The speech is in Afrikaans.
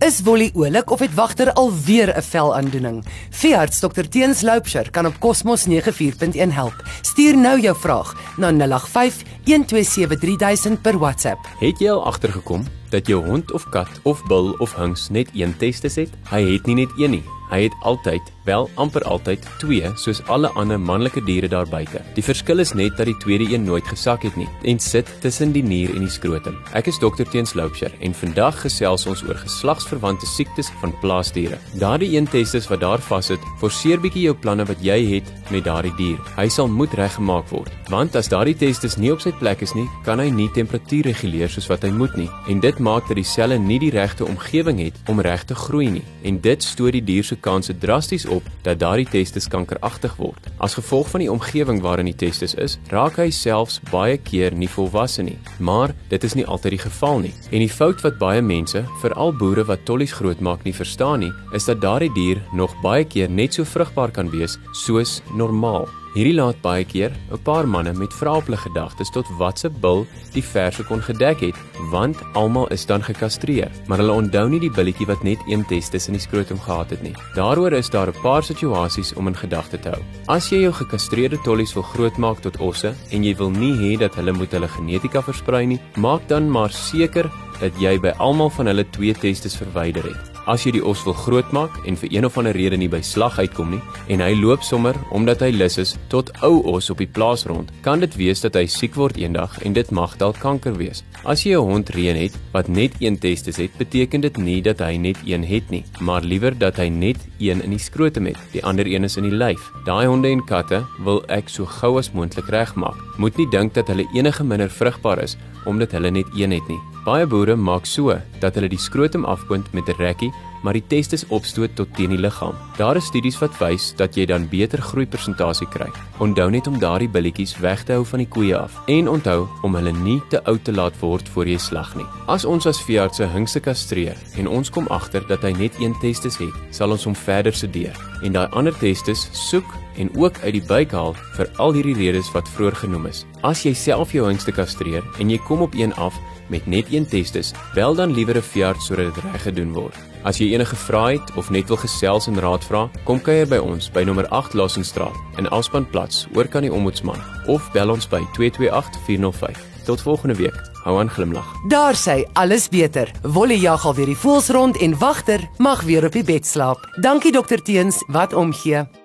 Is Wolly oulik of het wagter alweer 'n velaandoening? Veearts Dr Teens Loupsher kan op Cosmos 94.1 help. Stuur nou jou vraag na 085 1273000 per WhatsApp. Het jy al agtergekom dat jou hond of kat of bil of hings net een testis het? Hy het nie net een nie. Hy het altyd, wel amper altyd twee, soos alle ander manlike diere daar buite. Die verskil is net dat die tweede een nooit gesak het nie en sit tussen die nier en die skrotum. Ek is dokter Teens Loupsher en vandag gesels ons oor geslagsverwante siektes van plaasdiere. Daardie een testis wat daar vassit, forceer bietjie jou planne wat jy het met daardie dier. Hy sal moet reggemaak word, want as daardie testis nie op sy plek is nie, kan hy nie temperatuur reguleer soos wat hy moet nie. En dit maak dat die selle nie die regte omgewing het om reg te groei nie. En dit stoot die dier se kanse drasties op dat daardie testis kankeragtig word. As gevolg van die omgewing waarin die testis is, raak hy selfs baie keer nie volwasse nie. Maar dit is nie altyd die geval nie. En die fout wat baie mense, veral boere wat tollies grootmaak nie verstaan nie, is dat daardie dier nog baie keer net so vrugbaar kan wees soos normaal. Hierdie laat baie keer 'n paar manne met vraeplike gedagtes tot watse bil die verse kon gedek het, want almal is dan gekastreer, maar hulle onthou nie die billetjie wat net een testis in die skrotum gehad het nie. Daaroor is daar 'n paar situasies om in gedagte te hou. As jy jou gekastreerde tollies wil grootmaak tot osse en jy wil nie hê dat hulle moet hulle genetika versprei nie, maak dan maar seker dat jy by almal van hulle twee testes verwyder het. As jy die os wil grootmaak en vir een of ander rede nie by slag uitkom nie en hy loop sommer omdat hy lus is tot ou os op die plaas rond, kan dit wees dat hy siek word eendag en dit mag dalk kanker wees. As jy 'n hond reën het wat net een testis het, beteken dit nie dat hy net een het nie, maar liewer dat hy net een in die skrotum het. Die ander een is in die lyf. Daai honde en katte wil ek so gou as moontlik regmaak. Moet nie dink dat hulle enige minder vrugbaar is omdat hulle net een het nie. Baie boere maak so dat hulle die skrotum afpunt met 'n rekkie, maar die testis opstoot tot teen die liggaam. Daar is studies wat wys dat jy dan beter groeipersentasie kry. Onthou net om daardie billetjies weg te hou van die koeie af en onthou om hulle nie te oud te laat word voor jy slag nie. As ons as veeartse hingse kastreer en ons kom agter dat hy net een testis het, sal ons hom verder sedeer en daai ander testis soek en ook uit die buik haal vir al hierdie redes wat vroeër genoem is. As jy self jou hingste kastreer en jy kom op een af met net een testis, bel dan liewer 'n veearts sodat dit reg gedoen word. As jy enige vrae het of net wil gesels en raad vra, kom kuier by ons by nommer 8 Lassenstraat in Aspanplats, oor kan die ombudsman of bel ons by 228 405. Tot volgende week. Hou aan glimlag. Daar sê alles beter. Wolly jag al weer die voels rond en wagter mag weer op die bed slaap. Dankie dokter Teens wat omgee.